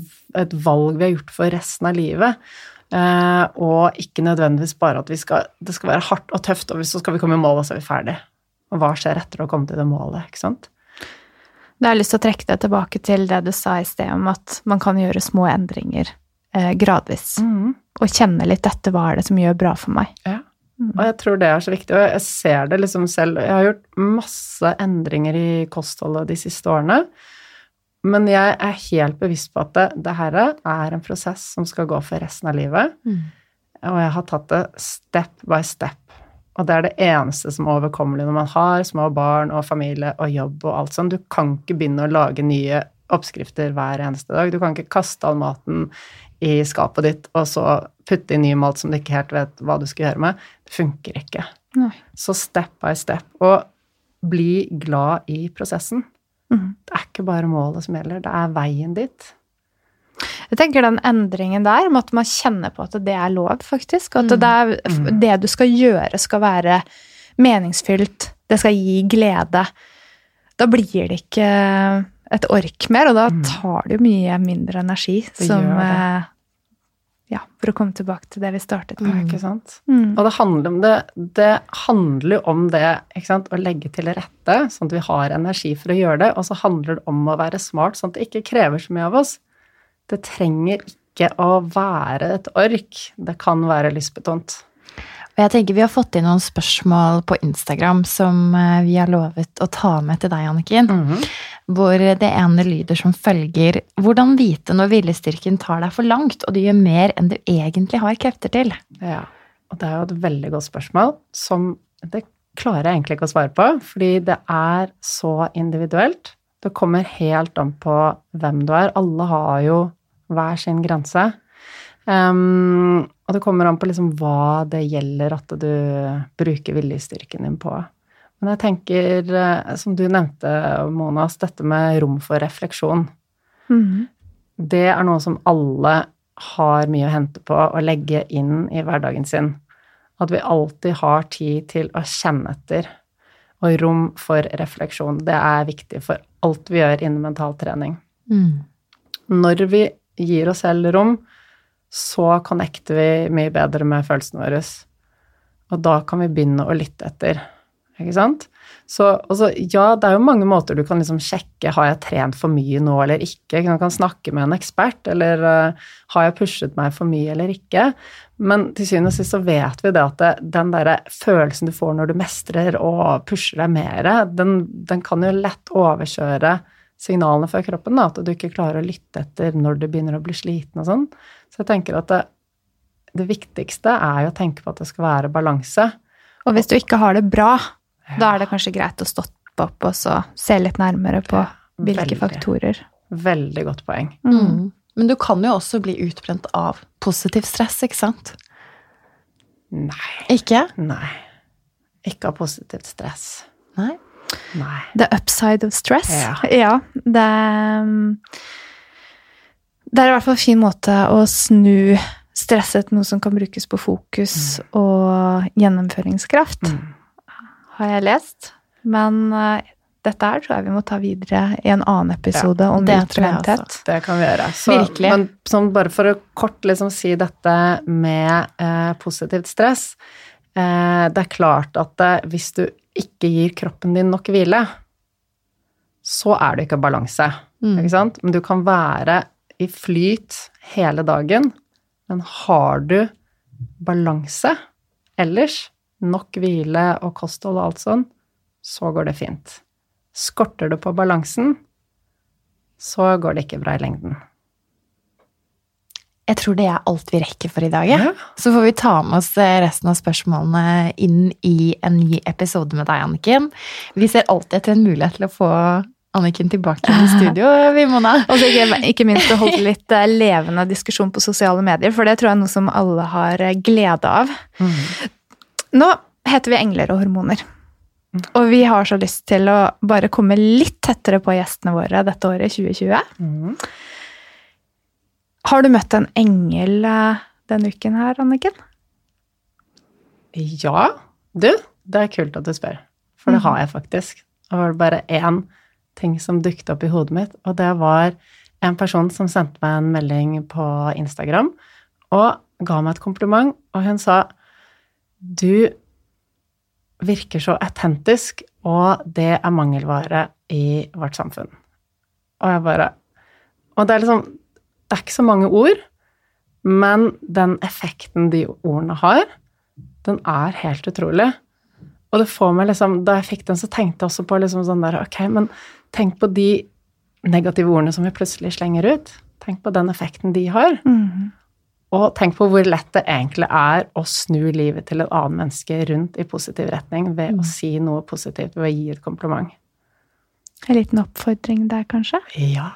et valg vi har gjort for resten av livet. Uh, og ikke nødvendigvis bare at skal, det skal være hardt og tøft, og så skal vi komme i mål, og så er vi ferdig. Og hva skjer etter å komme til det målet, ikke sant? Da har jeg lyst til å trekke deg tilbake til det du sa i sted om at man kan gjøre små endringer eh, gradvis. Mm. Og kjenne litt 'dette, hva er det som gjør bra for meg. Ja. Mm. Og jeg tror det er så viktig. Og jeg ser det liksom selv. Jeg har gjort masse endringer i kostholdet de siste årene. Men jeg er helt bevisst på at det, det her er en prosess som skal gå for resten av livet. Mm. Og jeg har tatt det step by step. Og det er det eneste som er overkommelig når man har små barn og familie og jobb og alt sånt. Du kan ikke begynne å lage nye oppskrifter hver eneste dag. Du kan ikke kaste all maten i skapet ditt og så putte inn ny mat som du ikke helt vet hva du skal gjøre med. Det funker ikke. Nei. Så step by step. Og bli glad i prosessen. Mm. Det er ikke bare målet som gjelder, det er veien dit. Jeg tenker den endringen der med at man kjenner på at det er lov, faktisk. At mm. det, er, mm. det, du skal gjøre, skal være meningsfylt. Det skal gi glede. Da blir det ikke et ork mer, og da mm. tar det jo mye mindre energi. Det som, eh, ja, for å komme tilbake til det vi startet med. Mm. Ikke sant? Mm. Og det handler om det, det handler om det ikke sant? å legge til rette, sånn at vi har energi for å gjøre det. Og så handler det om å være smart, sånn at det ikke krever så mye av oss. Det trenger ikke å være et ork. Det kan være lystbetont. Og jeg tenker Vi har fått inn noen spørsmål på Instagram som eh, vi har lovet å ta med til deg, Anniken. Mm -hmm. Hvor det ene lyder som følger Hvordan vite når viljestyrken tar deg for langt, og du gjør mer enn du egentlig har krefter til? Ja, og det er jo et veldig godt spørsmål som det klarer jeg egentlig ikke å svare på, fordi det er så individuelt. Det kommer helt an på hvem du er. Alle har jo hver sin grense. Um, og det kommer an på liksom hva det gjelder at du bruker viljestyrken din på. Men jeg tenker, eh, som du nevnte, Monas, dette med rom for refleksjon. Mhm. Det er noe som alle har mye å hente på å legge inn i hverdagen sin. At vi alltid har tid til å kjenne etter. Og rom for refleksjon. Det er viktig for alt vi gjør innen mentaltrening. Mm. Når vi gir oss selv rom, så connecter vi mye bedre med følelsene våre. Og da kan vi begynne å lytte etter. Ikke sant? Så altså, ja, det er jo mange måter du kan liksom sjekke har jeg trent for mye nå eller ikke. Du kan snakke med en ekspert, eller uh, har jeg pushet meg for mye eller ikke. Men til syvende og sist så vet vi det at det, den derre følelsen du får når du mestrer og pusher deg mer, den, den kan jo lett overkjøre signalene fra kroppen, da, at du ikke klarer å lytte etter når du begynner å bli sliten og sånn. Så jeg tenker at det, det viktigste er jo å tenke på at det skal være balanse. Og hvis du ikke har det bra, da er det kanskje greit å stoppe opp og så se litt nærmere på hvilke Veldig. faktorer. Veldig godt poeng. Mm. Men du kan jo også bli utbrent av positiv stress, ikke sant? Nei. Ikke? Nei. Ikke av positivt stress. Nei. Nei. The upside of stress. Ja. det, det er i hvert fall en fin måte å snu stresset noe som kan brukes på fokus og gjennomføringskraft, Mm. har jeg lest. Men uh, dette her tror jeg vi må ta videre i en annen episode om det tror utbrenthet. Det kan vi gjøre. Så, Virkelig. Men sånn bare for å kort liksom si dette med uh, positivt stress uh, Det er klart at hvis du ikke gir kroppen din nok hvile, så er det ikke balanse. Mm. Ikke sant? Men du kan være i flyt hele dagen, men har du balanse ellers, nok hvile og kosthold og alt sånn, så går det fint. Skorter du på balansen, så går det ikke bra i lengden. Jeg tror det er alt vi rekker for i dag. Ja. Så får vi ta med oss eh, resten av spørsmålene inn i en ny episode med deg, Anniken. Vi ser alltid etter en mulighet til å få Anniken tilbake i studio, vi, Mona. Og så ikke, ikke minst å holde litt eh, levende diskusjon på sosiale medier, for det tror jeg er noe som alle har eh, glede av. Nå heter vi Engler og hormoner. Og vi har så lyst til å bare komme litt tettere på gjestene våre dette året, 2020. Mm. Har du møtt en engel eh, denne uken her, Anniken? Ja, du, det er kult at du spør. For det har jeg faktisk. Det var bare én ting som dukket opp i hodet mitt, og det var en person som sendte meg en melding på Instagram og ga meg et kompliment, og hun sa du virker så autentisk, og det er mangelvare i vårt samfunn. Og jeg bare Og det er liksom Det er ikke så mange ord, men den effekten de ordene har, den er helt utrolig. Og det får meg liksom Da jeg fikk den, så tenkte jeg også på liksom sånn der Ok, men tenk på de negative ordene som vi plutselig slenger ut. Tenk på den effekten de har. Og tenk på hvor lett det egentlig er å snu livet til et annet menneske rundt i positiv retning ved å si noe positivt, ved å gi et kompliment. En liten oppfordring der, kanskje? Ja.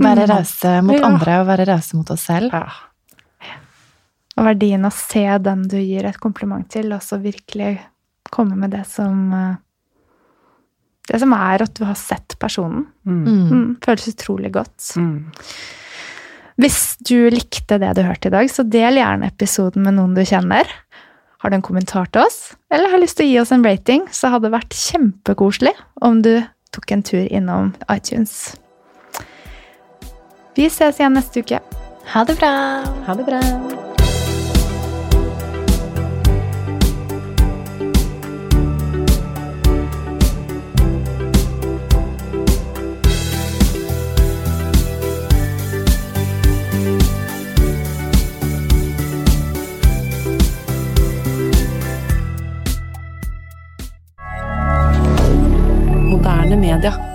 Være rause mot Ja. andre og være rause mot oss selv. ja. Og verdien av å se den du gir et kompliment til, og så virkelig komme med det som eh, Det som er at du har sett personen. Mm. Mm. Mm, føles utrolig godt. Mm. Hvis du likte det du hørte i dag, så del gjerne episoden med noen du kjenner. Har du en kommentar til oss, eller har lyst til å gi oss en rating, så hadde det vært kjempekoselig om du tok en tur innom iTunes. Vi ses igjen neste uke. Ha det bra! Ha det bra. Media.